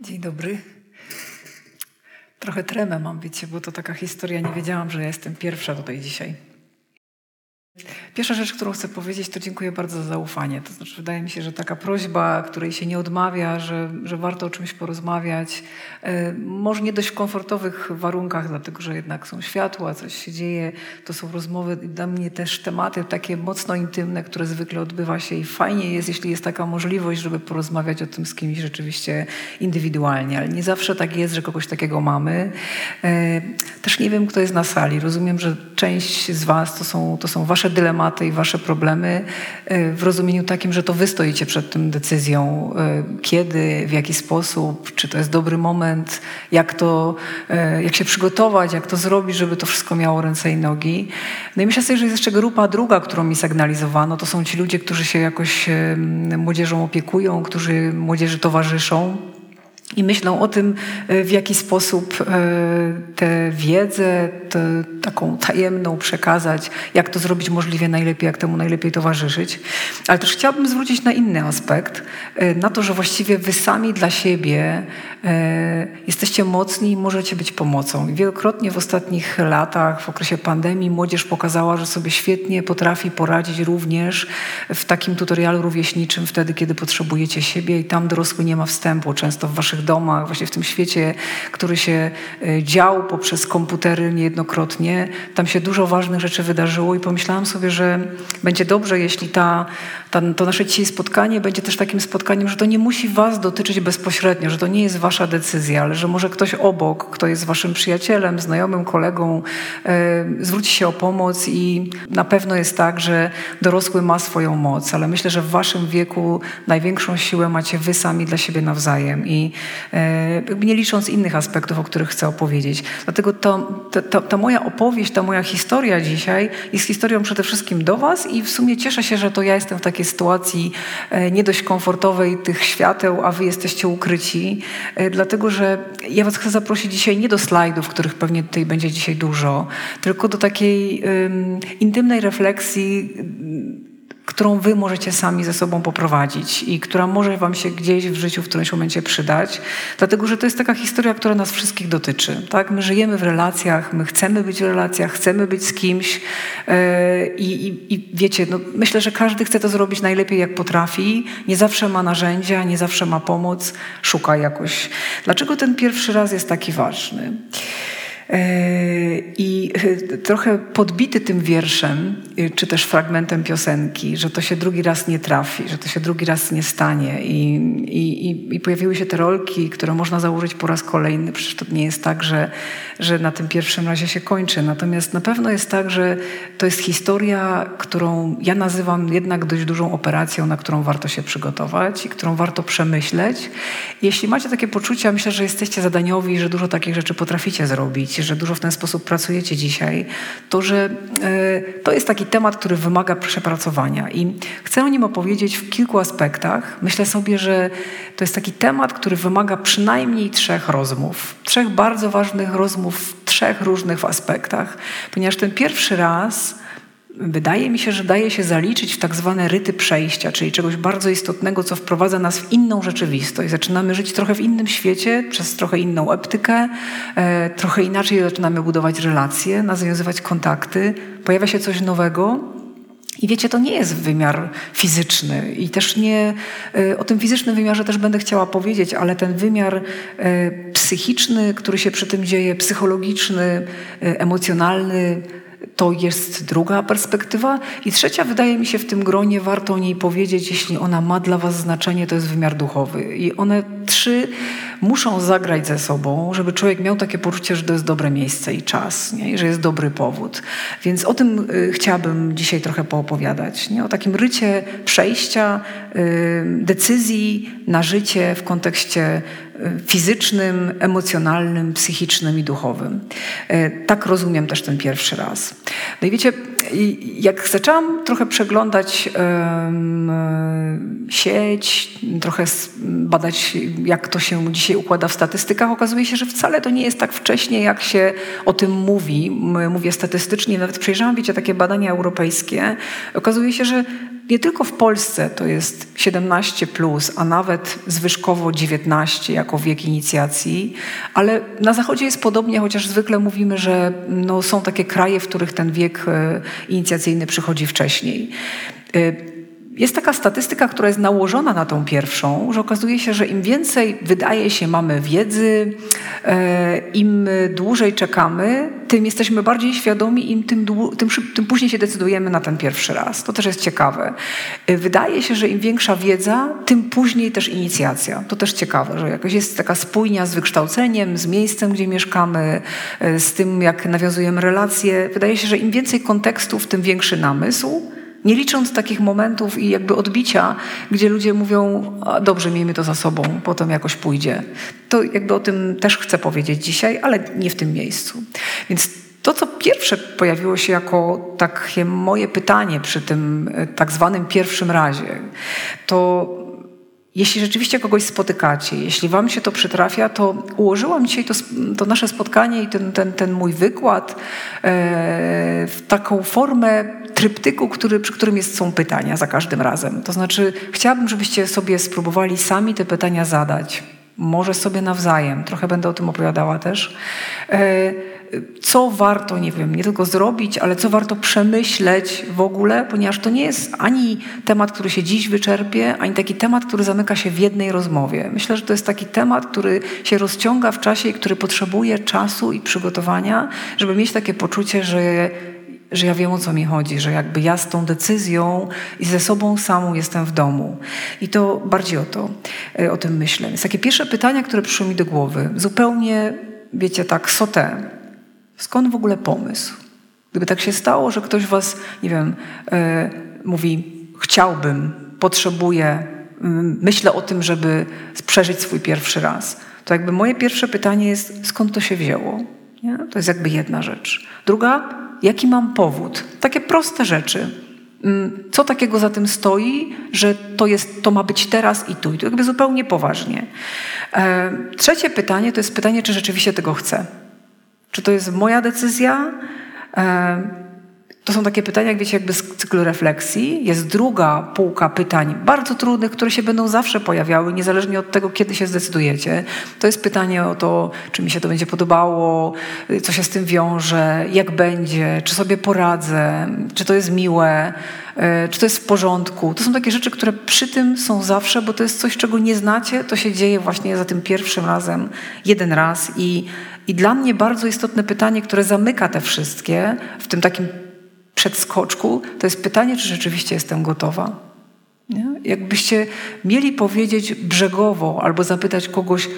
Dzień dobry. Trochę tremę mam, wiecie, bo to taka historia. Nie wiedziałam, że ja jestem pierwsza tutaj dzisiaj. Pierwsza rzecz, którą chcę powiedzieć, to dziękuję bardzo za zaufanie. To znaczy, wydaje mi się, że taka prośba, której się nie odmawia, że, że warto o czymś porozmawiać, e, może nie dość w komfortowych warunkach, dlatego że jednak są światła, coś się dzieje, to są rozmowy dla mnie też tematy takie mocno intymne, które zwykle odbywa się i fajnie jest, jeśli jest taka możliwość, żeby porozmawiać o tym z kimś rzeczywiście indywidualnie, ale nie zawsze tak jest, że kogoś takiego mamy. E, też nie wiem, kto jest na sali. Rozumiem, że część z Was to są, to są Wasze dylematy i Wasze problemy e, w rozumieniu takim, że to Wy stoicie przed tym decyzją, e, kiedy, w jaki sposób, czy to jest dobry moment, jak to, e, jak się przygotować, jak to zrobić, żeby to wszystko miało ręce i nogi. No i myślę sobie, że jest jeszcze grupa druga, którą mi sygnalizowano. To są ci ludzie, którzy się jakoś młodzieżą opiekują, którzy młodzieży towarzyszą i myślą o tym, w jaki sposób tę wiedzę, tę taką tajemną przekazać, jak to zrobić możliwie najlepiej, jak temu najlepiej towarzyszyć. Ale też chciałabym zwrócić na inny aspekt, e, na to, że właściwie wy sami dla siebie jesteście mocni i możecie być pomocą. I wielokrotnie w ostatnich latach, w okresie pandemii, młodzież pokazała, że sobie świetnie potrafi poradzić również w takim tutorialu rówieśniczym, wtedy, kiedy potrzebujecie siebie i tam dorosły nie ma wstępu, często w waszych domach, właśnie w tym świecie, który się e, dział poprzez komputery niejednokrotnie. Tam się dużo ważnych rzeczy wydarzyło i pomyślałam sobie, że będzie dobrze, jeśli ta, to nasze dzisiaj spotkanie będzie też takim spotkaniem, że to nie musi was dotyczyć bezpośrednio, że to nie jest wasza decyzja, ale że może ktoś obok, kto jest waszym przyjacielem, znajomym, kolegą, e, zwróci się o pomoc i na pewno jest tak, że dorosły ma swoją moc, ale myślę, że w waszym wieku największą siłę macie wy sami dla siebie nawzajem i E, nie licząc innych aspektów, o których chcę opowiedzieć. Dlatego to, to, ta moja opowieść, ta moja historia dzisiaj jest historią przede wszystkim do Was i w sumie cieszę się, że to ja jestem w takiej sytuacji e, nie dość komfortowej tych świateł, a Wy jesteście ukryci, e, dlatego że ja Was chcę zaprosić dzisiaj nie do slajdów, których pewnie tutaj będzie dzisiaj dużo, tylko do takiej um, intymnej refleksji którą wy możecie sami ze sobą poprowadzić i która może wam się gdzieś w życiu w którymś momencie przydać, dlatego że to jest taka historia, która nas wszystkich dotyczy. Tak? My żyjemy w relacjach, my chcemy być w relacjach, chcemy być z kimś yy, i, i, wiecie, no, myślę, że każdy chce to zrobić najlepiej jak potrafi, nie zawsze ma narzędzia, nie zawsze ma pomoc, szuka jakoś. Dlaczego ten pierwszy raz jest taki ważny? E, I e, trochę podbity tym wierszem, e, czy też fragmentem piosenki, że to się drugi raz nie trafi, że to się drugi raz nie stanie. I, i, i pojawiły się te rolki, które można założyć po raz kolejny. Przecież to nie jest tak, że, że na tym pierwszym razie się kończy. Natomiast na pewno jest tak, że to jest historia, którą ja nazywam jednak dość dużą operacją, na którą warto się przygotować i którą warto przemyśleć. Jeśli macie takie poczucia, myślę, że jesteście zadaniowi, że dużo takich rzeczy potraficie zrobić że dużo w ten sposób pracujecie dzisiaj, to że e, to jest taki temat, który wymaga przepracowania. I chcę o nim opowiedzieć w kilku aspektach. Myślę sobie, że to jest taki temat, który wymaga przynajmniej trzech rozmów. Trzech bardzo ważnych rozmów w trzech różnych aspektach, ponieważ ten pierwszy raz wydaje mi się, że daje się zaliczyć w tak zwane ryty przejścia, czyli czegoś bardzo istotnego, co wprowadza nas w inną rzeczywistość. Zaczynamy żyć trochę w innym świecie, przez trochę inną optykę, e, trochę inaczej zaczynamy budować relacje, nawiązywać kontakty, pojawia się coś nowego. I wiecie, to nie jest wymiar fizyczny i też nie, e, o tym fizycznym wymiarze też będę chciała powiedzieć, ale ten wymiar e, psychiczny, który się przy tym dzieje, psychologiczny, emocjonalny, to jest druga perspektywa. I trzecia, wydaje mi się, w tym gronie warto o niej powiedzieć, jeśli ona ma dla Was znaczenie, to jest wymiar duchowy. I one trzy muszą zagrać ze sobą, żeby człowiek miał takie poczucie, że to jest dobre miejsce i czas, nie? I że jest dobry powód. Więc o tym y, chciałabym dzisiaj trochę poopowiadać. Nie? O takim rycie przejścia, y, decyzji na życie w kontekście fizycznym, emocjonalnym, psychicznym i duchowym. Tak rozumiem też ten pierwszy raz. No i wiecie, jak zaczęłam trochę przeglądać um, sieć, trochę badać, jak to się dzisiaj układa w statystykach, okazuje się, że wcale to nie jest tak wcześnie, jak się o tym mówi. Mówię statystycznie, nawet przejrzałam, wiecie, takie badania europejskie. Okazuje się, że nie tylko w Polsce to jest 17, plus, a nawet zwyżkowo 19 jako wiek inicjacji, ale na Zachodzie jest podobnie, chociaż zwykle mówimy, że no, są takie kraje, w których ten wiek e, inicjacyjny przychodzi wcześniej. Jest taka statystyka, która jest nałożona na tą pierwszą, że okazuje się, że im więcej wydaje się mamy wiedzy, e, im dłużej czekamy, tym jesteśmy bardziej świadomi, im tym, tym, tym później się decydujemy na ten pierwszy raz. To też jest ciekawe. E, wydaje się, że im większa wiedza, tym później też inicjacja. To też ciekawe, że jakoś jest taka spójnia z wykształceniem, z miejscem, gdzie mieszkamy, e, z tym, jak nawiązujemy relacje. Wydaje się, że im więcej kontekstów, tym większy namysł. Nie licząc takich momentów i jakby odbicia, gdzie ludzie mówią, dobrze, miejmy to za sobą, potem jakoś pójdzie. To jakby o tym też chcę powiedzieć dzisiaj, ale nie w tym miejscu. Więc to, co pierwsze pojawiło się jako takie moje pytanie przy tym e, tak zwanym pierwszym razie, to jeśli rzeczywiście kogoś spotykacie, jeśli wam się to przytrafia, to ułożyłam dzisiaj to, to nasze spotkanie i ten, ten, ten mój wykład e, w taką formę tryptyku, który, przy którym jest, są pytania za każdym razem. To znaczy, chciałabym, żebyście sobie spróbowali sami te pytania zadać. Może sobie nawzajem. Trochę będę o tym opowiadała też. Co warto, nie wiem, nie tylko zrobić, ale co warto przemyśleć w ogóle, ponieważ to nie jest ani temat, który się dziś wyczerpie, ani taki temat, który zamyka się w jednej rozmowie. Myślę, że to jest taki temat, który się rozciąga w czasie i który potrzebuje czasu i przygotowania, żeby mieć takie poczucie, że że ja wiem o co mi chodzi, że jakby ja z tą decyzją i ze sobą samą jestem w domu. I to bardziej o to, e, o tym myślę. Więc takie pierwsze pytania, które przyszły mi do głowy, zupełnie, wiecie, tak, sotę. Skąd w ogóle pomysł? Gdyby tak się stało, że ktoś was, nie wiem, e, mówi, chciałbym, potrzebuję, myślę o tym, żeby przeżyć swój pierwszy raz, to jakby moje pierwsze pytanie jest, skąd to się wzięło? Nie? To jest jakby jedna rzecz. Druga, jaki mam powód? Takie proste rzeczy. Co takiego za tym stoi, że to, jest, to ma być teraz i tu? I to jakby zupełnie poważnie. E, trzecie pytanie to jest pytanie, czy rzeczywiście tego chcę. Czy to jest moja decyzja? To są takie pytania, jak wiecie, jakby z cyklu refleksji. Jest druga półka pytań, bardzo trudnych, które się będą zawsze pojawiały, niezależnie od tego, kiedy się zdecydujecie. To jest pytanie o to, czy mi się to będzie podobało, co się z tym wiąże, jak będzie, czy sobie poradzę, czy to jest miłe, e, czy to jest w porządku. To są takie rzeczy, które przy tym są zawsze, bo to jest coś, czego nie znacie. To się dzieje właśnie za tym pierwszym razem, jeden raz. I, i dla mnie bardzo istotne pytanie, które zamyka te wszystkie w tym takim przedskoczku, to jest pytanie, czy rzeczywiście jestem gotowa. Nie? Jakbyście mieli powiedzieć brzegowo albo zapytać kogoś,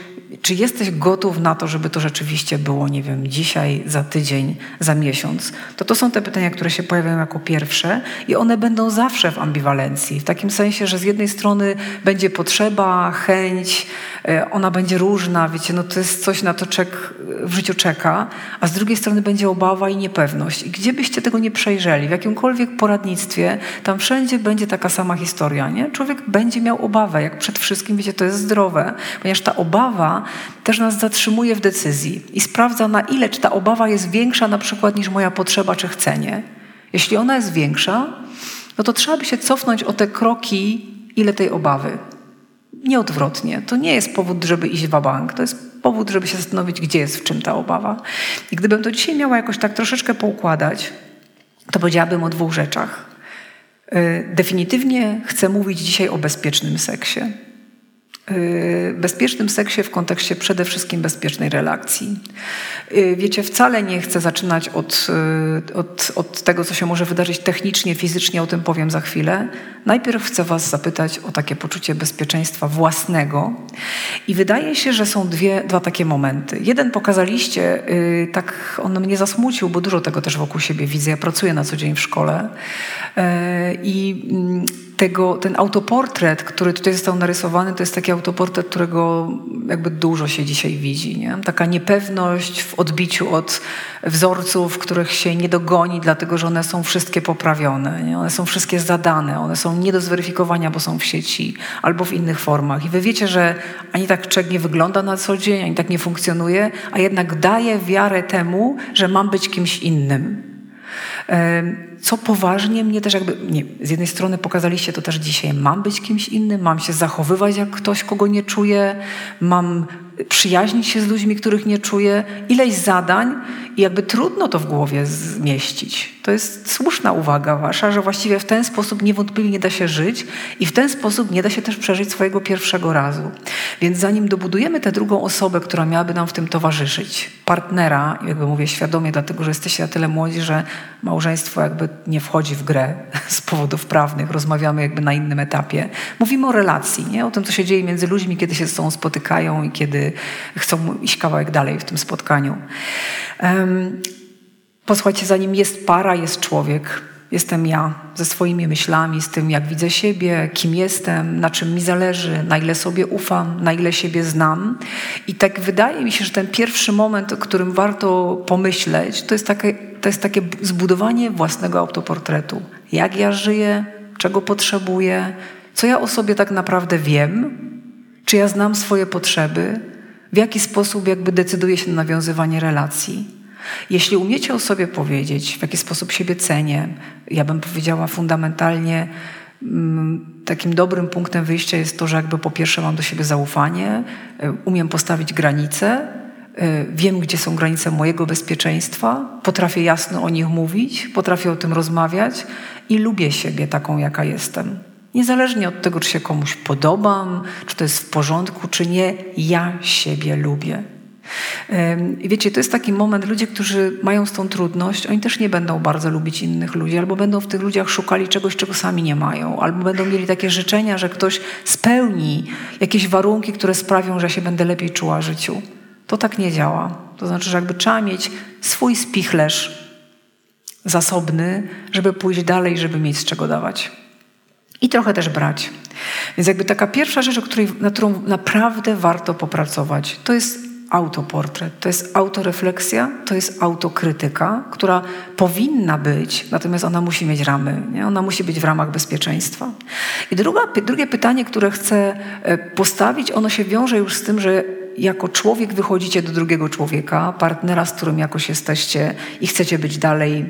czy jesteś gotów na to, żeby to rzeczywiście było, nie wiem, dzisiaj, za tydzień, za miesiąc, to to są te pytania, które się pojawiają jako pierwsze i one będą zawsze w ambiwalencji. W takim sensie, że z jednej strony będzie potrzeba, chęć, e, ona będzie różna, wiecie, no to jest coś, na to czek w życiu czeka, a z drugiej strony będzie obawa i niepewność. I gdzie byście tego nie przejrzeli, w jakimkolwiek poradnictwie, tam wszędzie będzie taka sama historia, Człowiek będzie miał obawę, jak przed wszystkim, wiecie, to jest zdrowe, ponieważ ta obawa też nas zatrzymuje w decyzji i sprawdza, na ile, czy ta obawa jest większa na przykład niż moja potrzeba czy chcenie. Jeśli ona jest większa, no to trzeba by się cofnąć o te kroki, ile tej obawy. Nieodwrotnie. To nie jest powód, żeby iść w bank. To jest powód, żeby się zastanowić, gdzie jest w czym ta obawa. I gdybym to dzisiaj miała jakoś tak troszeczkę poukładać, to powiedziałabym o dwóch rzeczach. Y, definitywnie chcę mówić dzisiaj o bezpiecznym seksie. Y, bezpiecznym seksie w kontekście przede wszystkim bezpiecznej relacji. Y, wiecie, wcale nie chcę zaczynać od, od, od tego, co się może wydarzyć technicznie, fizycznie, o tym powiem za chwilę. Najpierw chcę Was zapytać o takie poczucie bezpieczeństwa własnego. I wydaje się, że są dwie, dwa takie momenty. Jeden pokazaliście, tak on mnie zasmucił, bo dużo tego też wokół siebie widzę. Ja pracuję na co dzień w szkole. I mm, tego, ten autoportret, który tutaj został narysowany, to jest taki autoportret, którego jakby dużo się dzisiaj widzi. Nie? Taka niepewność w odbiciu od wzorców, których się nie dogoni, dlatego że one są wszystkie poprawione. Nie? One są wszystkie zadane, one są nie do zweryfikowania, bo są w sieci albo w innych formach. I wy wiecie, że ani tak czek nie wygląda na co dzień, ani tak nie funkcjonuje, a jednak daje wiarę temu, że mam być kimś innym. Co poważnie mnie też jakby, nie, z jednej strony pokazaliście to też dzisiaj, mam być kimś innym, mam się zachowywać jak ktoś, kogo nie czuję, mam przyjaźnić się z ludźmi, których nie czuję, ileś zadań i jakby trudno to w głowie zmieścić. To jest słuszna uwaga wasza, że właściwie w ten sposób niewątpliwie nie da się żyć i w ten sposób nie da się też przeżyć swojego pierwszego razu. Więc zanim dobudujemy tę drugą osobę, która miałaby nam w tym towarzyszyć, partnera, jakby mówię świadomie, dlatego że jesteście na tyle młodzi, że małżeństwo jakby nie wchodzi w grę z powodów prawnych, rozmawiamy jakby na innym etapie. Mówimy o relacji, nie? o tym, co się dzieje między ludźmi, kiedy się z sobą spotykają i kiedy chcą iść kawałek dalej w tym spotkaniu. Um, posłuchajcie, zanim jest para, jest człowiek. Jestem ja ze swoimi myślami, z tym, jak widzę siebie, kim jestem, na czym mi zależy, na ile sobie ufam, na ile siebie znam. I tak wydaje mi się, że ten pierwszy moment, o którym warto pomyśleć, to jest takie, to jest takie zbudowanie własnego autoportretu. Jak ja żyję, czego potrzebuję, co ja o sobie tak naprawdę wiem, czy ja znam swoje potrzeby, w jaki sposób jakby decyduje się na nawiązywanie relacji. Jeśli umiecie o sobie powiedzieć, w jaki sposób siebie cenię, ja bym powiedziała fundamentalnie, mm, takim dobrym punktem wyjścia jest to, że jakby po pierwsze mam do siebie zaufanie, y, umiem postawić granice, y, wiem, gdzie są granice mojego bezpieczeństwa, potrafię jasno o nich mówić, potrafię o tym rozmawiać i lubię siebie taką, jaka jestem. Niezależnie od tego, czy się komuś podobam, czy to jest w porządku, czy nie, ja siebie lubię. I wiecie, to jest taki moment, ludzie, którzy mają z tą trudność, oni też nie będą bardzo lubić innych ludzi, albo będą w tych ludziach szukali czegoś, czego sami nie mają, albo będą mieli takie życzenia, że ktoś spełni jakieś warunki, które sprawią, że się będę lepiej czuła w życiu. To tak nie działa. To znaczy, że jakby trzeba mieć swój spichlerz zasobny, żeby pójść dalej, żeby mieć z czego dawać i trochę też brać. Więc jakby taka pierwsza rzecz, której, na którą naprawdę warto popracować, to jest autoportret, to jest autorefleksja, to jest autokrytyka, która powinna być, natomiast ona musi mieć ramy, nie? ona musi być w ramach bezpieczeństwa. I druga, drugie pytanie, które chcę e, postawić, ono się wiąże już z tym, że jako człowiek wychodzicie do drugiego człowieka, partnera, z którym jakoś jesteście i chcecie być dalej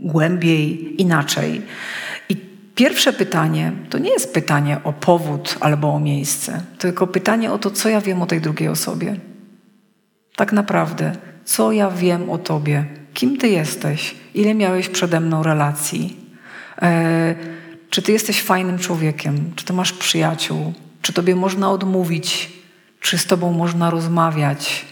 głębiej, inaczej. Pierwsze pytanie to nie jest pytanie o powód albo o miejsce, tylko pytanie o to, co ja wiem o tej drugiej osobie. Tak naprawdę, co ja wiem o tobie, kim ty jesteś, ile miałeś przede mną relacji, e, czy ty jesteś fajnym człowiekiem, czy ty masz przyjaciół, czy tobie można odmówić, czy z tobą można rozmawiać,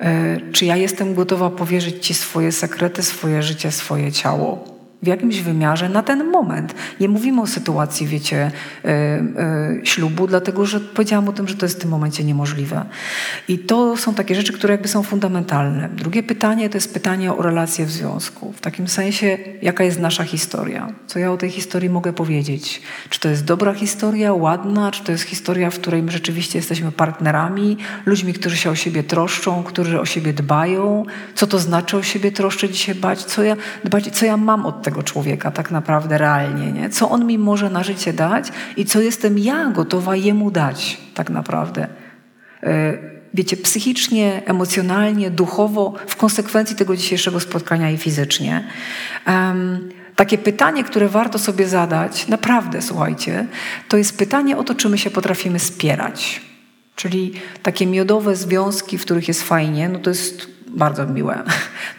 e, czy ja jestem gotowa powierzyć ci swoje sekrety, swoje życie, swoje ciało w jakimś wymiarze na ten moment. Nie mówimy o sytuacji, wiecie, y, y, ślubu, dlatego że powiedziałam o tym, że to jest w tym momencie niemożliwe. I to są takie rzeczy, które jakby są fundamentalne. Drugie pytanie to jest pytanie o relacje w związku. W takim sensie, jaka jest nasza historia? Co ja o tej historii mogę powiedzieć? Czy to jest dobra historia, ładna, czy to jest historia, w której my rzeczywiście jesteśmy partnerami, ludźmi, którzy się o siebie troszczą, którzy o siebie dbają? Co to znaczy o siebie troszczyć się bać? Co ja, dbać, co ja mam od tego? Tego człowieka tak naprawdę realnie, nie? co on mi może na życie dać i co jestem ja gotowa jemu dać tak naprawdę. E, wiecie, psychicznie, emocjonalnie, duchowo, w konsekwencji tego dzisiejszego spotkania i fizycznie. Um, takie pytanie, które warto sobie zadać, naprawdę słuchajcie, to jest pytanie o to, czy my się potrafimy spierać. Czyli takie miodowe związki, w których jest fajnie, no to jest bardzo miłe.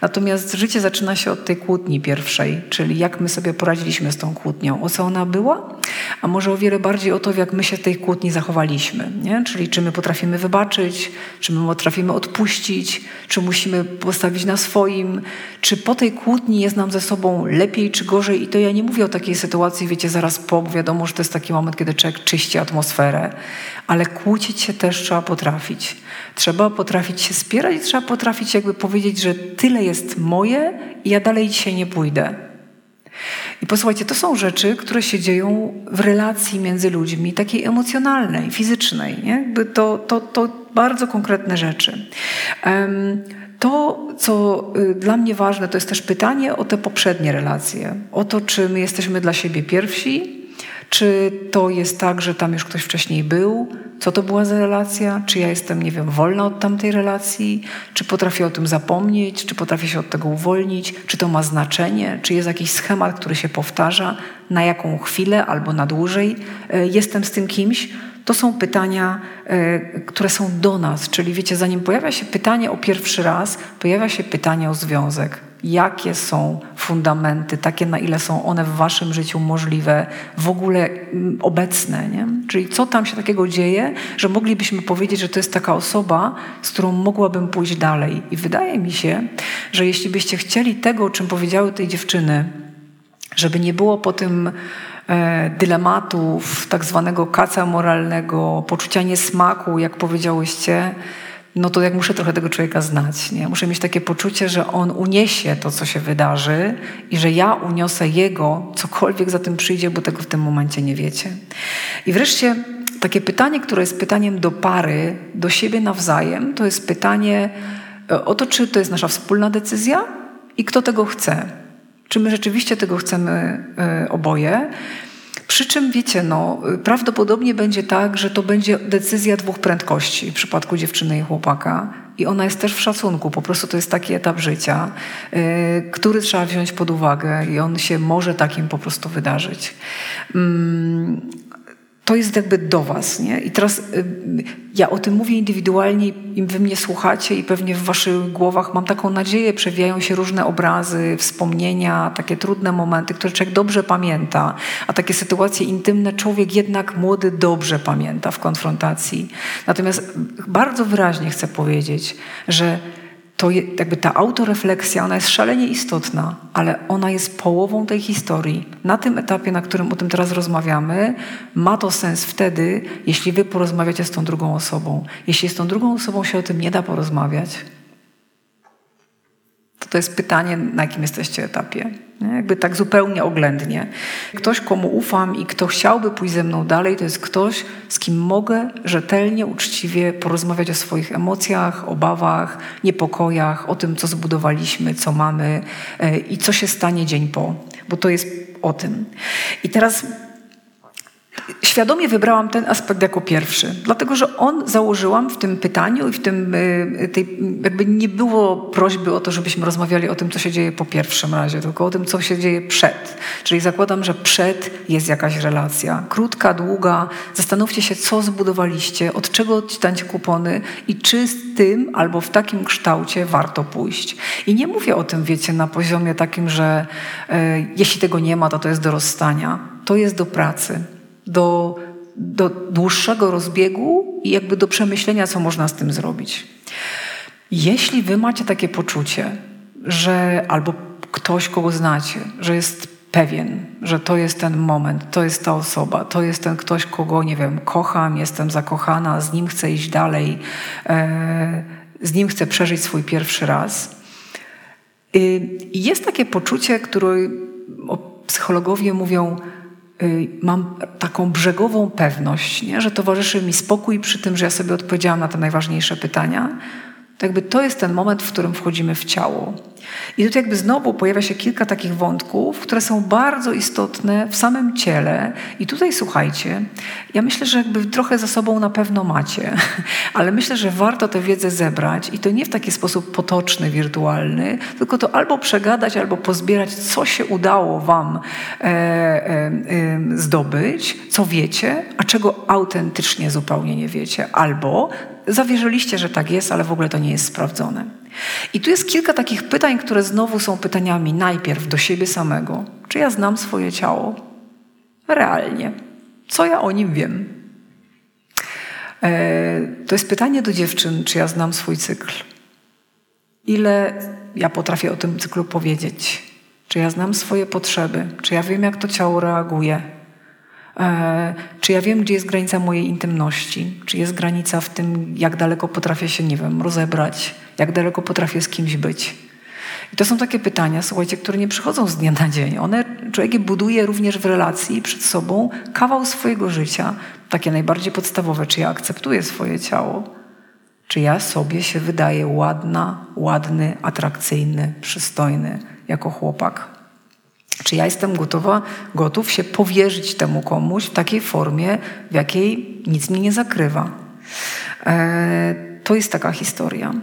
Natomiast życie zaczyna się od tej kłótni pierwszej, czyli jak my sobie poradziliśmy z tą kłótnią, o co ona była, a może o wiele bardziej o to, jak my się tej kłótni zachowaliśmy. Nie? Czyli czy my potrafimy wybaczyć, czy my potrafimy odpuścić, czy musimy postawić na swoim, czy po tej kłótni jest nam ze sobą lepiej czy gorzej. I to ja nie mówię o takiej sytuacji, wiecie, zaraz po, bo wiadomo, że to jest taki moment, kiedy człowiek czyści atmosferę, ale kłócić się też trzeba potrafić. Trzeba potrafić się spierać trzeba potrafić jakby powiedzieć, że tyle jest moje i ja dalej dzisiaj nie pójdę. I posłuchajcie, to są rzeczy, które się dzieją w relacji między ludźmi, takiej emocjonalnej, fizycznej. Nie? Jakby to, to, to bardzo konkretne rzeczy. To, co y, dla mnie ważne, to jest też pytanie o te poprzednie relacje. O to, czy my jesteśmy dla siebie pierwsi, Czy to jest tak, że tam już ktoś wcześniej był? Co to była za relacja? Czy ja jestem, nie wiem, wolna od tamtej relacji? Czy potrafię o tym zapomnieć? Czy potrafię się od tego uwolnić? Czy to ma znaczenie? Czy jest jakiś schemat, który się powtarza? Na jaką chwilę albo na dłużej e, jestem z tym kimś? To są pytania, e, które są do nas, czyli wiecie, zanim pojawia się pytanie o pierwszy raz, pojawia się pytanie o związek jakie są fundamenty, takie na ile są one w waszym życiu możliwe, w ogóle mm, obecne. Nie? Czyli co tam się takiego dzieje, że moglibyśmy powiedzieć, że to jest taka osoba, z którą mogłabym pójść dalej. I wydaje mi się, że jeśli byście chcieli tego, o czym powiedziały tej dziewczyny, żeby nie było po tym e, dylematów, tak zwanego kaca moralnego, poczucia niesmaku, jak powiedziałyście, no to jak muszę trochę tego człowieka znać. Nie? Muszę mieć takie poczucie, że on uniesie to, co się wydarzy i że ja uniosę jego, cokolwiek za tym przyjdzie, bo tego w tym momencie nie wiecie. I wreszcie takie pytanie, które jest pytaniem do pary, do siebie nawzajem, to jest pytanie e, o to, czy to jest nasza wspólna decyzja i kto tego chce. Czy my rzeczywiście tego chcemy y, oboje? Przy czym wiecie, no, prawdopodobnie będzie tak, że to będzie decyzja dwóch prędkości w przypadku dziewczyny i chłopaka. I ona jest też w szacunku, po prostu to jest taki etap życia, yy, który trzeba wziąć pod uwagę i on się może takim po prostu wydarzyć. Yy to jest jakby do was. Nie? I teraz y, ja o tym mówię indywidualnie i wy mnie słuchacie i pewnie w waszych głowach mam taką nadzieję, przewijają się różne obrazy, wspomnienia, takie trudne momenty, które człowiek dobrze pamięta, a takie sytuacje intymne człowiek jednak młody dobrze pamięta w konfrontacji. Natomiast bardzo wyraźnie chcę powiedzieć, że to jakby ta autorefleksja, ona jest szalenie istotna, ale ona jest połową tej historii. Na tym etapie, na którym o tym teraz rozmawiamy, ma to sens wtedy, jeśli wy porozmawiacie z tą drugą osobą. Jeśli z tą drugą osobą się o tym nie da porozmawiać, to jest pytanie, na jakim jesteście etapie. Jakby tak zupełnie oględnie. Ktoś, komu ufam i kto chciałby pójść ze mną dalej, to jest ktoś, z kim mogę rzetelnie, uczciwie porozmawiać o swoich emocjach, obawach, niepokojach, o tym, co zbudowaliśmy, co mamy e, i co się stanie dzień po, bo to jest o tym. I teraz świadomie wybrałam ten aspekt jako pierwszy, dlatego że on założyłam w tym pytaniu i w tym, y, tej, jakby nie było prośby o to, żebyśmy rozmawiali o tym, co się dzieje po pierwszym razie, tylko o tym, co się dzieje przed. Czyli zakładam, że przed jest jakaś relacja. Krótka, długa. Zastanówcie się, co zbudowaliście, od czego odcinacie kupony i czy z tym albo w takim kształcie warto pójść. I nie mówię o tym, wiecie, na poziomie takim, że e, jeśli tego nie ma, to to jest do rozstania. To jest do pracy do, do dłuższego rozbiegu i jakby do przemyślenia, co można z tym zrobić. Jeśli wy macie takie poczucie, że albo ktoś, kogo znacie, że jest pewien, że to jest ten moment, to jest ta osoba, to jest ten ktoś, kogo, nie wiem, kocham, jestem zakochana, z nim chcę iść dalej, e, z nim chcę przeżyć swój pierwszy raz. I jest takie poczucie, które psychologowie mówią, Y, mam taką brzegową pewność, nie? że towarzyszy mi spokój przy tym, że ja sobie odpowiedziałam na te najważniejsze pytania. Jakby to jest ten moment, w którym wchodzimy w ciało. I tutaj jakby znowu pojawia się kilka takich wątków, które są bardzo istotne w samym ciele. I tutaj słuchajcie, ja myślę, że jakby trochę za sobą na pewno macie, ale myślę, że warto tę wiedzę zebrać i to nie w taki sposób potoczny, wirtualny, tylko to albo przegadać, albo pozbierać, co się udało wam e, e, zdobyć, co wiecie, a czego autentycznie zupełnie nie wiecie, albo zawierzyliście, że tak jest, ale w ogóle to nie jest sprawdzone. I tu jest kilka takich pytań, które znowu są pytaniami najpierw do siebie samego. Czy ja znam swoje ciało? Realnie. Co ja o nim wiem? E, to jest pytanie do dziewczyn, czy ja znam swój cykl? Ile ja potrafię o tym cyklu powiedzieć? Czy ja znam swoje potrzeby? Czy ja wiem, jak to ciało reaguje? E, czy ja wiem, gdzie jest granica mojej intymności? Czy jest granica w tym, jak daleko potrafię się, nie wiem, rozebrać? Jak daleko potrafię z kimś być? I to są takie pytania, słuchajcie, które nie przychodzą z dnia na dzień. One człowiek buduje również w relacji przed sobą kawał swojego życia, takie najbardziej podstawowe. Czy ja akceptuję swoje ciało? Czy ja sobie się wydaję ładna, ładny, atrakcyjny, przystojny jako chłopak? Czy ja jestem gotowa, gotów się powierzyć temu komuś w takiej formie, w jakiej nic mnie nie zakrywa? E, to jest taka historia.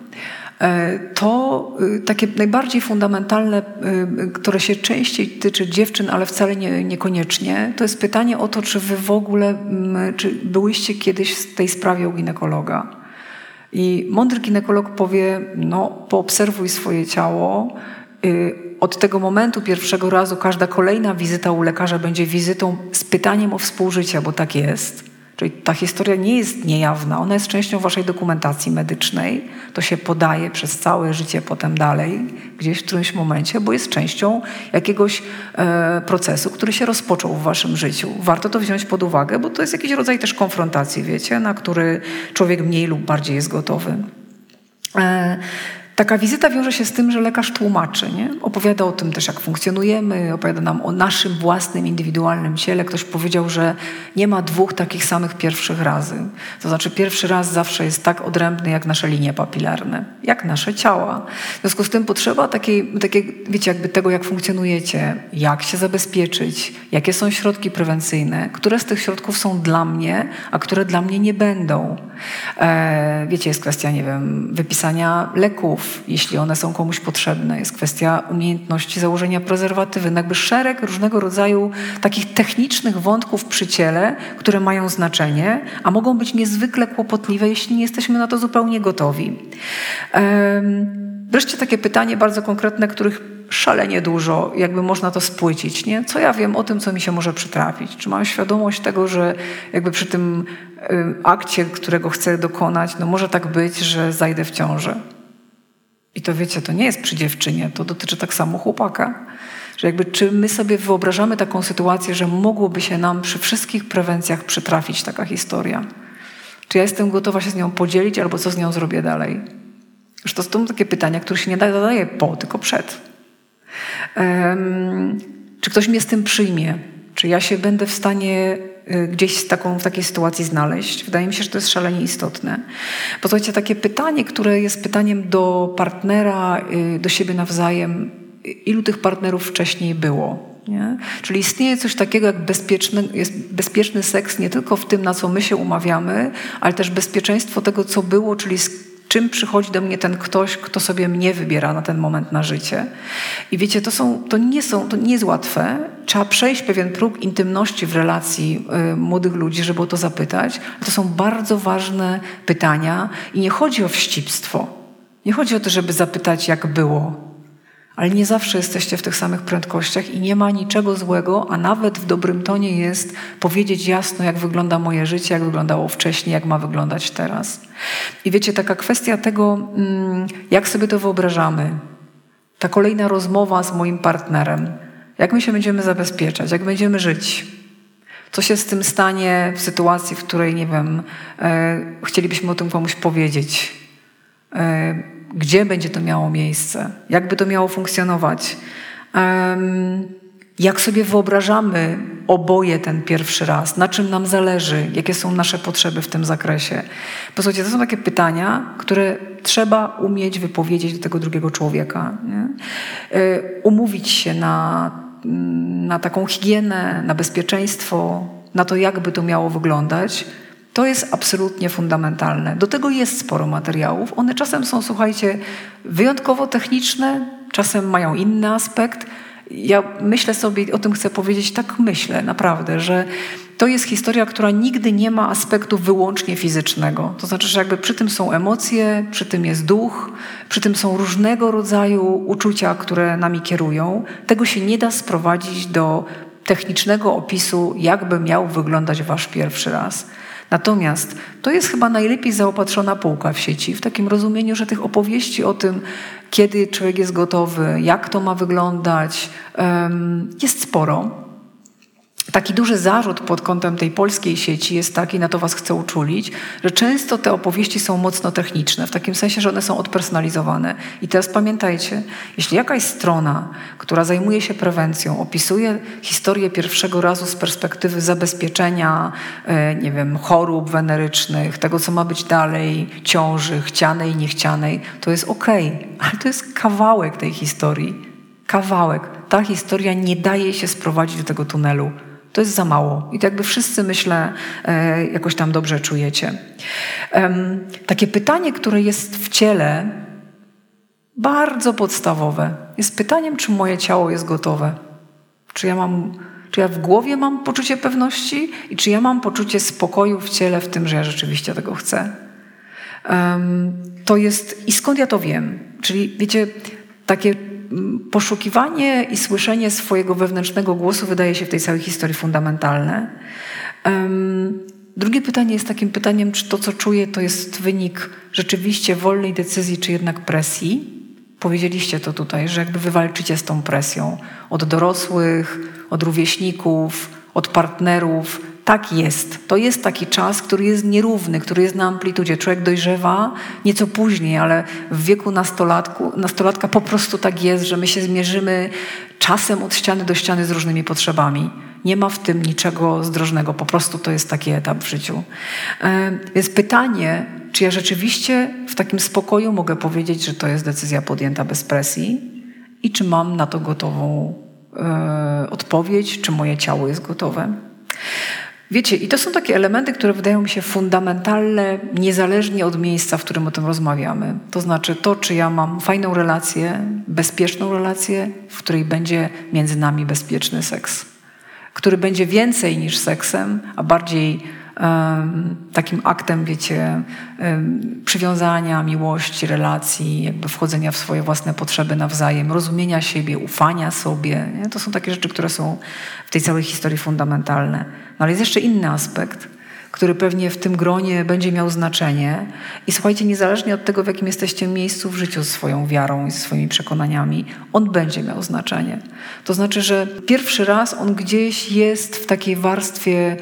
E, to y, takie najbardziej fundamentalne, y, które się częściej tyczy dziewczyn, ale wcale nie, niekoniecznie, to jest pytanie o to, czy wy w ogóle, czy byłyście kiedyś w tej sprawie u ginekologa. I mądry ginekolog powie, no poobserwuj swoje ciało, y, od tego momentu pierwszego razu każda kolejna wizyta u lekarza będzie wizytą z pytaniem o współżycie, bo tak jest. Czyli ta historia nie jest niejawna, ona jest częścią waszej dokumentacji medycznej. To się podaje przez całe życie potem dalej, gdzieś w którymś momencie, bo jest częścią jakiegoś e, procesu, który się rozpoczął w waszym życiu. Warto to wziąć pod uwagę, bo to jest jakiś rodzaj też konfrontacji, wiecie, na który człowiek mniej lub bardziej jest gotowy. E, Taka wizyta wiąże się z tym, że lekarz tłumaczy, nie? opowiada o tym też, jak funkcjonujemy, opowiada nam o naszym własnym, indywidualnym ciele. Ktoś powiedział, że nie ma dwóch takich samych pierwszych razy. To znaczy, pierwszy raz zawsze jest tak odrębny, jak nasze linie papilarne, jak nasze ciała. W związku z tym potrzeba takiej, takiej wiecie, jakby tego, jak funkcjonujecie, jak się zabezpieczyć, jakie są środki prewencyjne, które z tych środków są dla mnie, a które dla mnie nie będą. E, wiecie, jest kwestia, nie wiem, wypisania leków, jeśli one są komuś potrzebne. Jest kwestia umiejętności założenia prezerwatywy. No jakby szereg różnego rodzaju takich technicznych wątków przy ciele, które mają znaczenie, a mogą być niezwykle kłopotliwe, jeśli nie jesteśmy na to zupełnie gotowi. Wreszcie takie pytanie bardzo konkretne, których szalenie dużo, jakby można to spłycić, nie? Co ja wiem o tym, co mi się może przytrafić? Czy mam świadomość tego, że jakby przy tym akcie, którego chcę dokonać, no może tak być, że zajdę w ciążę. I to wiecie, to nie jest przy dziewczynie, to dotyczy tak samo chłopaka. Że jakby czy my sobie wyobrażamy taką sytuację, że mogłoby się nam przy wszystkich prewencjach przytrafić taka historia? Czy ja jestem gotowa się z nią podzielić, albo co z nią zrobię dalej? Już to są takie pytania, które się nie zadaje po, tylko przed. Um, czy ktoś mnie z tym przyjmie? Czy ja się będę w stanie y, gdzieś taką, w takiej sytuacji znaleźć? Wydaje mi się, że to jest szalenie istotne. Posłuchajcie, takie pytanie, które jest pytaniem do partnera, y, do siebie nawzajem, ilu tych partnerów wcześniej było? Nie? Czyli istnieje coś takiego jak bezpieczny, jest bezpieczny seks nie tylko w tym, na co my się umawiamy, ale też bezpieczeństwo tego, co było, czyli czym przychodzi do mnie ten ktoś, kto sobie mnie wybiera na ten moment na życie. I wiecie, to, są, to, nie, są, to nie jest łatwe. Trzeba przejść pewien próg intymności w relacji y, młodych ludzi, żeby o to zapytać. To są bardzo ważne pytania i nie chodzi o wścibstwo. Nie chodzi o to, żeby zapytać, jak było, ale nie zawsze jesteście w tych samych prędkościach i nie ma niczego złego, a nawet w dobrym tonie jest powiedzieć jasno, jak wygląda moje życie, jak wyglądało wcześniej, jak ma wyglądać teraz. I wiecie, taka kwestia tego, mm, jak sobie to wyobrażamy, ta kolejna rozmowa z moim partnerem, jak my się będziemy zabezpieczać, jak będziemy żyć. Co się z tym stanie w sytuacji, w której, nie wiem, e, chcielibyśmy o tym komuś powiedzieć. E, gdzie będzie to miało miejsce, jak by to miało funkcjonować. Jak sobie wyobrażamy oboje ten pierwszy raz, na czym nam zależy, jakie są nasze potrzeby w tym zakresie. Posłuchajcie, to są takie pytania, które trzeba umieć wypowiedzieć do tego drugiego człowieka. Nie? E, umówić się na, na taką higienę, na bezpieczeństwo, na to, jakby to miało wyglądać, to jest absolutnie fundamentalne. Do tego jest sporo materiałów. One czasem są, słuchajcie, wyjątkowo techniczne, czasem mają inny aspekt. Ja myślę sobie, o tym chcę powiedzieć, tak myślę naprawdę, że to jest historia, która nigdy nie ma aspektu wyłącznie fizycznego. To znaczy, że jakby przy tym są emocje, przy tym jest duch, przy tym są różnego rodzaju uczucia, które nami kierują. Tego się nie da sprowadzić do technicznego opisu, jakby miał wyglądać wasz pierwszy raz. Natomiast to jest chyba najlepiej zaopatrzona półka w sieci, w takim rozumieniu, że tych opowieści o tym, kiedy człowiek jest gotowy, jak to ma wyglądać, jest sporo. Taki duży zarzut pod kątem tej polskiej sieci jest taki, na to Was chcę uczulić, że często te opowieści są mocno techniczne, w takim sensie, że one są odpersonalizowane. I teraz pamiętajcie, jeśli jakaś strona, która zajmuje się prewencją, opisuje historię pierwszego razu z perspektywy zabezpieczenia, e, nie wiem, chorób wenerycznych, tego, co ma być dalej, ciąży, chcianej, niechcianej, to jest okej, okay, ale to jest kawałek tej historii kawałek. Ta historia nie daje się sprowadzić do tego tunelu. To jest za mało. I to jakby wszyscy, myślę, e, jakoś tam dobrze czujecie. Takie pytanie, które jest w ciele, bardzo podstawowe, jest pytaniem, czy moje ciało jest gotowe. Czy ja mam, czy ja w głowie mam poczucie pewności i czy ja mam poczucie spokoju w ciele w tym, że ja rzeczywiście tego chcę. To jest, i skąd ja to wiem? Czyli wiecie, takie poszukiwanie i słyszenie swojego wewnętrznego głosu wydaje się w tej całej historii fundamentalne. Drugie pytanie jest takim pytaniem, czy to, co czuję, to jest wynik rzeczywiście wolnej decyzji, czy jednak presji. Powiedzieliście to tutaj, że jakby wywalczycie z tą presją od dorosłych, od rówieśników, od partnerów, tak jest. To jest taki czas, który jest nierówny, który jest na amplitudzie. Człowiek dojrzewa nieco później, ale w wieku nastolatku, nastolatka po prostu tak jest, że my się zmierzymy czasem od ściany do ściany z różnymi potrzebami. Nie ma w tym niczego zdrożnego, po prostu to jest taki etap w życiu. Więc pytanie, czy ja rzeczywiście w takim spokoju mogę powiedzieć, że to jest decyzja podjęta bez presji i czy mam na to gotową e, odpowiedź, czy moje ciało jest gotowe. Wiecie, i to są takie elementy, które wydają mi się fundamentalne, niezależnie od miejsca, w którym o tym rozmawiamy. To znaczy to, czy ja mam fajną relację, bezpieczną relację, w której będzie między nami bezpieczny seks, który będzie więcej niż seksem, a bardziej takim aktem, wiecie, przywiązania, miłości, relacji, jakby wchodzenia w swoje własne potrzeby nawzajem, rozumienia siebie, ufania sobie. Nie? To są takie rzeczy, które są w tej całej historii fundamentalne. No ale jest jeszcze inny aspekt, który pewnie w tym gronie będzie miał znaczenie. I słuchajcie, niezależnie od tego, w jakim jesteście miejscu w życiu z swoją wiarą i swoimi przekonaniami, on będzie miał znaczenie. To znaczy, że pierwszy raz on gdzieś jest w takiej warstwie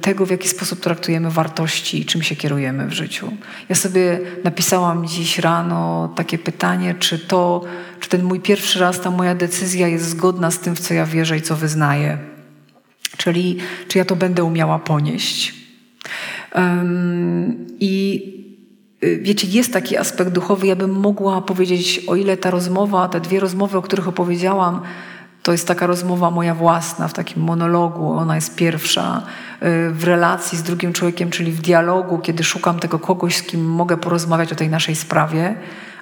tego, w jaki sposób traktujemy wartości i czym się kierujemy w życiu. Ja sobie napisałam dziś rano takie pytanie, czy to, czy ten mój pierwszy raz, ta moja decyzja jest zgodna z tym, w co ja wierzę i co wyznaję. Czyli, czy ja to będę umiała ponieść. Um, I y, wiecie, jest taki aspekt duchowy. Ja bym mogła powiedzieć, o ile ta rozmowa, te dwie rozmowy, o których opowiedziałam, to jest taka rozmowa moja własna, w takim monologu. Ona jest pierwsza y, w relacji z drugim człowiekiem, czyli w dialogu, kiedy szukam tego kogoś, z kim mogę porozmawiać o tej naszej sprawie.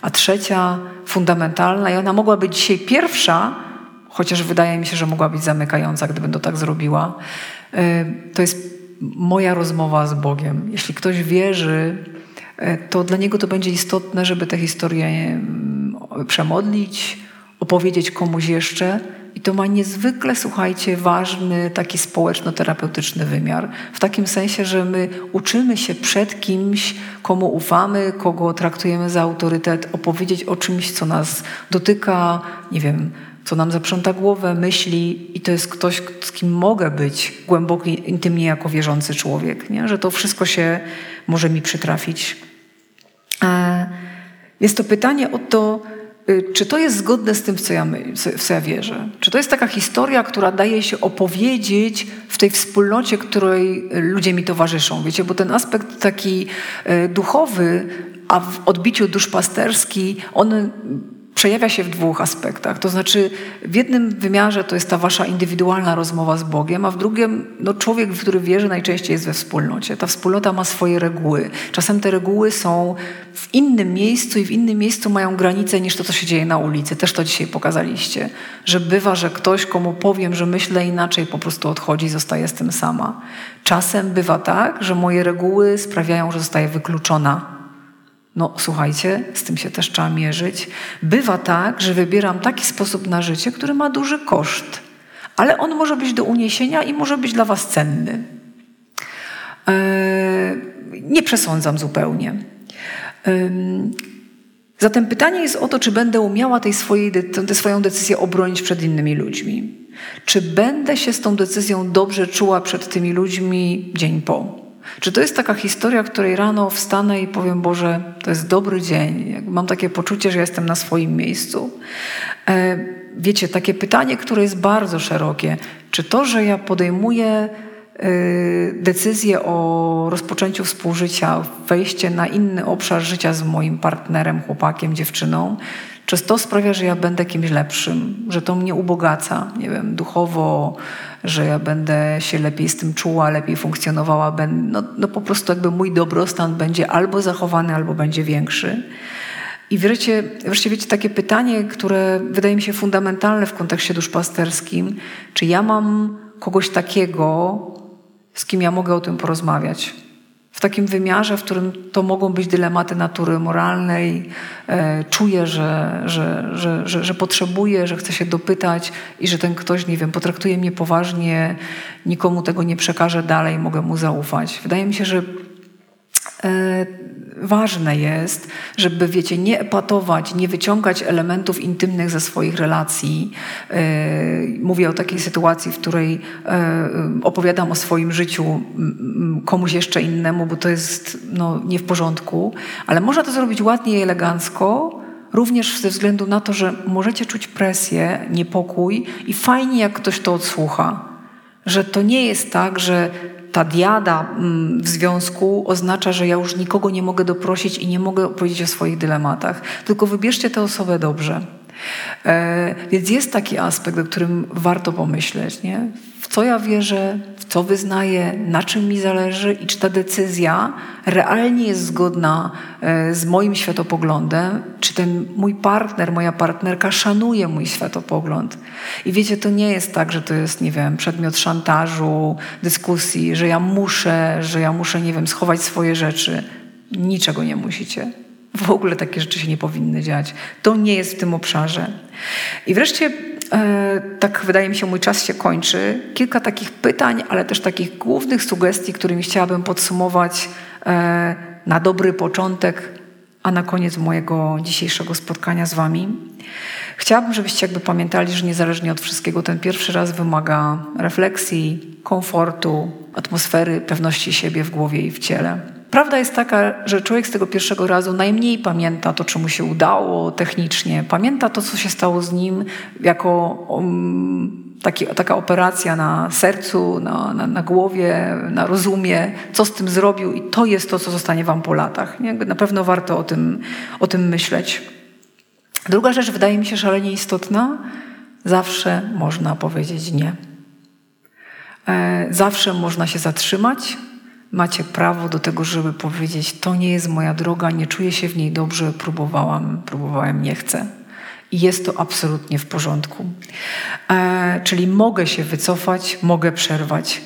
A trzecia, fundamentalna, i ona mogła być dzisiaj pierwsza, chociaż wydaje mi się, że mogła być zamykająca, gdybym to tak zrobiła. Y, to jest moja rozmowa z Bogiem. Jeśli ktoś wierzy, y, to dla niego to będzie istotne, żeby tę historię mm, przemodlić, opowiedzieć komuś jeszcze, i to ma niezwykle, słuchajcie, ważny taki społeczno-terapeutyczny wymiar. W takim sensie, że my uczymy się przed kimś, komu ufamy, kogo traktujemy za autorytet, opowiedzieć o czymś, co nas dotyka, nie wiem, co nam zaprząta głowę, myśli i to jest ktoś, z kim mogę być głęboko, intymnie jako wierzący człowiek, nie? że to wszystko się może mi przytrafić. E, jest to pytanie o to, czy to jest zgodne z tym, w co, ja my, w co ja wierzę? Czy to jest taka historia, która daje się opowiedzieć w tej wspólnocie, której ludzie mi towarzyszą? Wiecie, bo ten aspekt taki y, duchowy, a w odbiciu duszpasterski, on przejawia się w dwóch aspektach. To znaczy, w jednym wymiarze to jest ta wasza indywidualna rozmowa z Bogiem, a w drugim, no człowiek, w który wierzy, najczęściej jest we wspólnocie. Ta wspólnota ma swoje reguły. Czasem te reguły są w innym miejscu i w innym miejscu mają granice niż to, co się dzieje na ulicy. Też to dzisiaj pokazaliście. Że bywa, że ktoś, komu powiem, że myślę inaczej, po prostu odchodzi i zostaje z tym sama. Czasem bywa tak, że moje reguły sprawiają, że zostaje wykluczona no słuchajcie, z tym się też trzeba mierzyć. Bywa tak, że wybieram taki sposób na życie, który ma duży koszt, ale on może być do uniesienia i może być dla Was cenny. Eee, nie przesądzam zupełnie. Zatem pytanie jest o to, czy będę umiała tej swojej, tę swoją decyzję obronić przed innymi ludźmi. Czy będę się z tą decyzją dobrze czuła przed tymi ludźmi dzień po. Czy to jest taka historia, której rano wstanę i powiem, Boże, to jest dobry dzień, mam takie poczucie, że jestem na swoim miejscu? E, wiecie, takie pytanie, które jest bardzo szerokie. Czy to, że ja podejmuję e, decyzję o rozpoczęciu współżycia, wejście na inny obszar życia z moim partnerem, chłopakiem, dziewczyną, Czy to sprawia, że ja będę kimś lepszym, że to mnie ubogaca, nie wiem, duchowo, że ja będę się lepiej z tym czuła, lepiej funkcjonowała, ben, no, no po prostu jakby mój dobrostan będzie albo zachowany, albo będzie większy. I wreszcie, wreszcie wiecie, takie pytanie, które wydaje mi się fundamentalne w kontekście duszpasterskim, czy ja mam kogoś takiego, z kim ja mogę o tym porozmawiać? W takim wymiarze, w którym to mogą być dylematy natury moralnej. E, czuję, że, że, że, że, potrzebuję, że chcę się dopytać i że ten ktoś, nie wiem, potraktuje mnie poważnie, nikomu tego nie przekażę dalej, mogę mu zaufać. Wydaje mi się, że ważne jest, żeby, wiecie, nie epatować, nie wyciągać elementów intymnych ze swoich relacji. E, mówię o takiej sytuacji, w której e, opowiadam o swoim życiu komuś jeszcze innemu, bo to jest no, nie w porządku, ale można to zrobić ładnie i elegancko, również ze względu na to, że możecie czuć presję, niepokój i fajnie, jak ktoś to odsłucha. Że to nie jest tak, że ta diada mm, w związku oznacza, że ja już nikogo nie mogę doprosić i nie mogę opowiedzieć o swoich dylematach. Tylko wybierzcie tę osobę dobrze. E, więc jest taki aspekt, o którym warto pomyśleć. Nie? W co ja wierzę, co wyznaję, na czym mi zależy i czy ta decyzja realnie jest zgodna e, z moim światopoglądem, czy ten mój partner, moja partnerka szanuje mój światopogląd. I wiecie, to nie jest tak, że to jest, nie wiem, przedmiot szantażu, dyskusji, że ja muszę, że ja muszę, nie wiem, schować swoje rzeczy. Niczego nie musicie. W ogóle takie rzeczy się nie powinny dziać. To nie jest w tym obszarze. I wreszcie, tak wydaje mi się, mój czas się kończy. Kilka takich pytań, ale też takich głównych sugestii, którymi chciałabym podsumować e, na dobry początek, a na koniec mojego dzisiejszego spotkania z Wami. Chciałabym, żebyście jakby pamiętali, że niezależnie od wszystkiego, ten pierwszy raz wymaga refleksji, komfortu, atmosfery, pewności siebie w głowie i w ciele. Prawda jest taka, że człowiek z tego pierwszego razu najmniej pamięta to, co mu się udało technicznie. Pamięta to, co się stało z nim jako um, taki, taka operacja na sercu, na, na, na, głowie, na rozumie, co z tym zrobił i to jest to, co zostanie wam po latach. Nie? na pewno warto o tym, o tym myśleć. Druga rzecz wydaje mi się szalenie istotna. Zawsze można powiedzieć nie. E, zawsze można się zatrzymać, macie prawo do tego, żeby powiedzieć: To nie jest moja droga, nie czuję się w niej dobrze, próbowałam, próbowałem, nie chcę. I jest to absolutnie w porządku. E, czyli mogę się wycofać, mogę przerwać.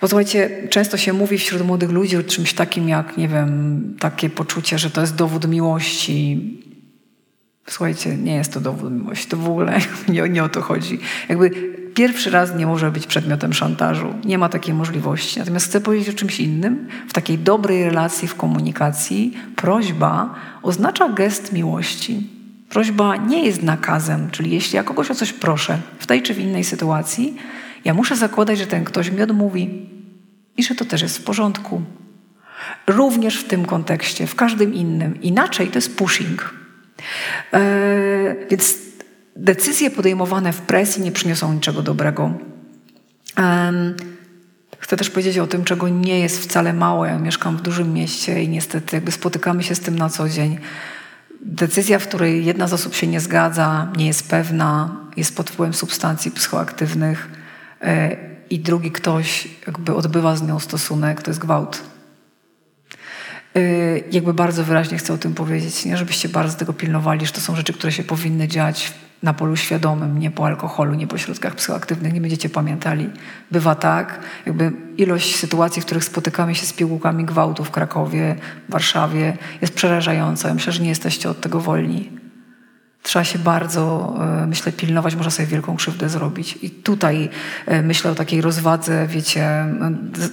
Bo słuchajcie, często się mówi wśród młodych ludzi o czymś takim jak, nie wiem, takie poczucie, że to jest dowód miłości. Słuchajcie, nie jest to dowód miłości, to w ogóle nie, nie o to chodzi. Jakby pierwszy raz nie może być przedmiotem szantażu. Nie ma takiej możliwości. Natomiast chcę powiedzieć o czymś innym. W takiej dobrej relacji, w komunikacji prośba oznacza gest miłości. Prośba nie jest nakazem, czyli jeśli ja kogoś o coś proszę, w tej czy w innej sytuacji, ja muszę zakładać, że ten ktoś mi odmówi i że to też jest w porządku. Również w tym kontekście, w każdym innym. Inaczej to jest pushing. Eee, więc decyzje podejmowane w presji nie przyniosą niczego dobrego. Chcę też powiedzieć o tym, czego nie jest wcale mało. Ja mieszkam w dużym mieście i niestety jakby spotykamy się z tym na co dzień. Decyzja, w której jedna z osób się nie zgadza, nie jest pewna, jest pod wpływem substancji psychoaktywnych e, i drugi ktoś jakby odbywa z nią stosunek, to jest gwałt. E, jakby bardzo wyraźnie chcę o tym powiedzieć, nie? żebyście bardzo tego pilnowali, że to są rzeczy, które się powinny dziać na polu świadomym, nie po alkoholu, nie po środkach psychoaktywnych, nie będziecie pamiętali. Bywa tak, jakby ilość sytuacji, w których spotykamy się z pigułkami gwałtu w Krakowie, Warszawie jest przerażająca. Myślę, że nie jesteście od tego wolni trzeba się bardzo, e, myślę, pilnować, można sobie wielką krzywdę zrobić. I tutaj e, myślę o takiej rozwadze, wiecie,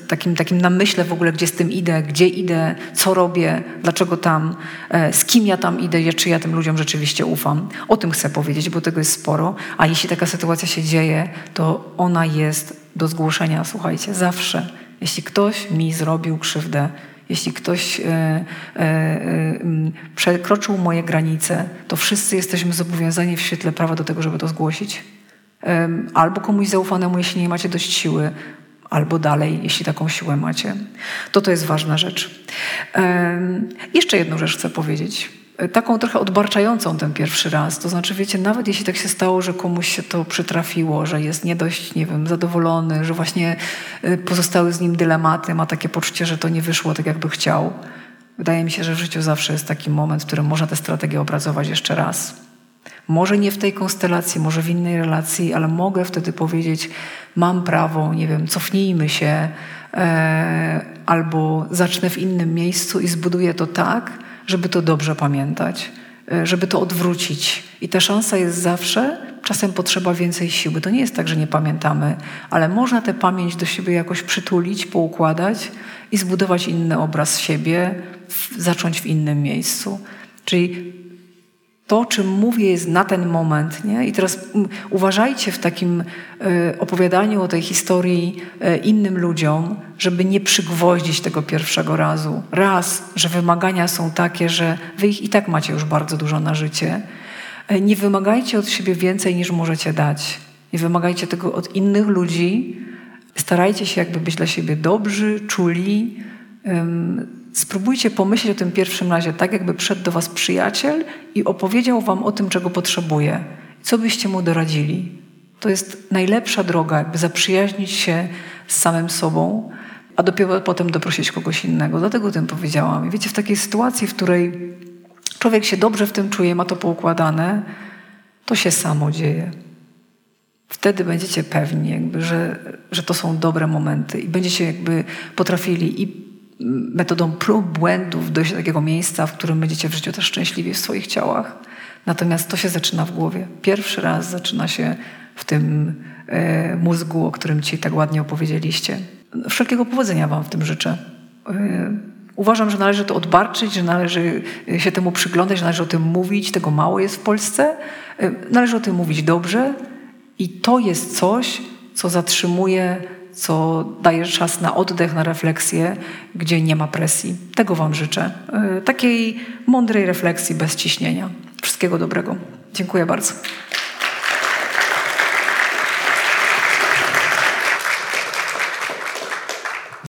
takim, takim namyśle w ogóle, gdzie z tym idę, gdzie idę, co robię, dlaczego tam, e, z kim ja tam idę, czy ja tym ludziom rzeczywiście ufam. O tym chcę powiedzieć, bo tego jest sporo. A jeśli taka sytuacja się dzieje, to ona jest do zgłoszenia, słuchajcie, zawsze. Jeśli ktoś mi zrobił krzywdę, jeśli ktoś e, e, e, przekroczył moje granice, to wszyscy jesteśmy zobowiązani w świetle prawa do tego, żeby to zgłosić. Albo komuś zaufanemu, jeśli nie macie dość siły, albo dalej, jeśli taką siłę macie. To to jest ważna rzecz. Jeszcze jedną rzecz chcę powiedzieć. E, taką trochę odbarczającą ten pierwszy raz. To znaczy, wiecie, nawet jeśli tak się stało, że komuś się to przytrafiło, że jest nie dość, nie wiem, zadowolony, że właśnie e, pozostały z nim dylematy, ma takie poczucie, że to nie wyszło tak, jakby chciał. Wydaje mi się, że w życiu zawsze jest taki moment, w którym można tę strategię opracować jeszcze raz. Może nie w tej konstelacji, może w innej relacji, ale mogę wtedy powiedzieć: Mam prawo, nie wiem, cofnijmy się, e, albo zacznę w innym miejscu i zbuduję to tak, żeby to dobrze pamiętać, e, żeby to odwrócić. I ta szansa jest zawsze, czasem potrzeba więcej siły. To nie jest tak, że nie pamiętamy, ale można tę pamięć do siebie jakoś przytulić, poukładać i zbudować inny obraz siebie, zacząć w innym miejscu. Czyli to, czym mówię, jest na ten moment. Nie? I teraz uważajcie w takim y, opowiadaniu o tej historii y, innym ludziom, żeby nie przygwoździć tego pierwszego razu. Raz, że wymagania są takie, że wy ich i tak macie już bardzo dużo na życie. Y, nie wymagajcie od siebie więcej niż możecie dać. Nie wymagajcie tego od innych ludzi. Starajcie się jakby być dla siebie dobrzy, czuli. Spróbujcie pomyśleć o tym pierwszym razie, tak jakby przyszedł do was przyjaciel i opowiedział wam o tym, czego potrzebuje. Co byście mu doradzili? To jest najlepsza droga, jakby zaprzyjaźnić się z samym sobą, a dopiero potem doprosić kogoś innego. Dlatego o tym powiedziałam. I wiecie, w takiej sytuacji, w której człowiek się dobrze w tym czuje, ma to poukładane, to się samo dzieje. Wtedy będziecie pewni, jakby, że, że to są dobre momenty i będziecie jakby potrafili i metodą prób, błędów dojść do takiego miejsca, w którym będziecie w życiu też szczęśliwi w swoich ciałach. Natomiast to się zaczyna w głowie. Pierwszy raz zaczyna się w tym e, mózgu, o którym ci tak ładnie opowiedzieliście. Wszelkiego powodzenia wam w tym życzę. E, uważam, że należy to odbarczyć, że należy się temu przyglądać, że należy o tym mówić. Tego mało jest w Polsce. E, należy o tym mówić dobrze i to jest coś, co zatrzymuje co daje czas na oddech, na refleksję, gdzie nie ma presji. Tego Wam życzę. E, takiej mądrej refleksji bez ciśnienia. Wszystkiego dobrego. Dziękuję bardzo.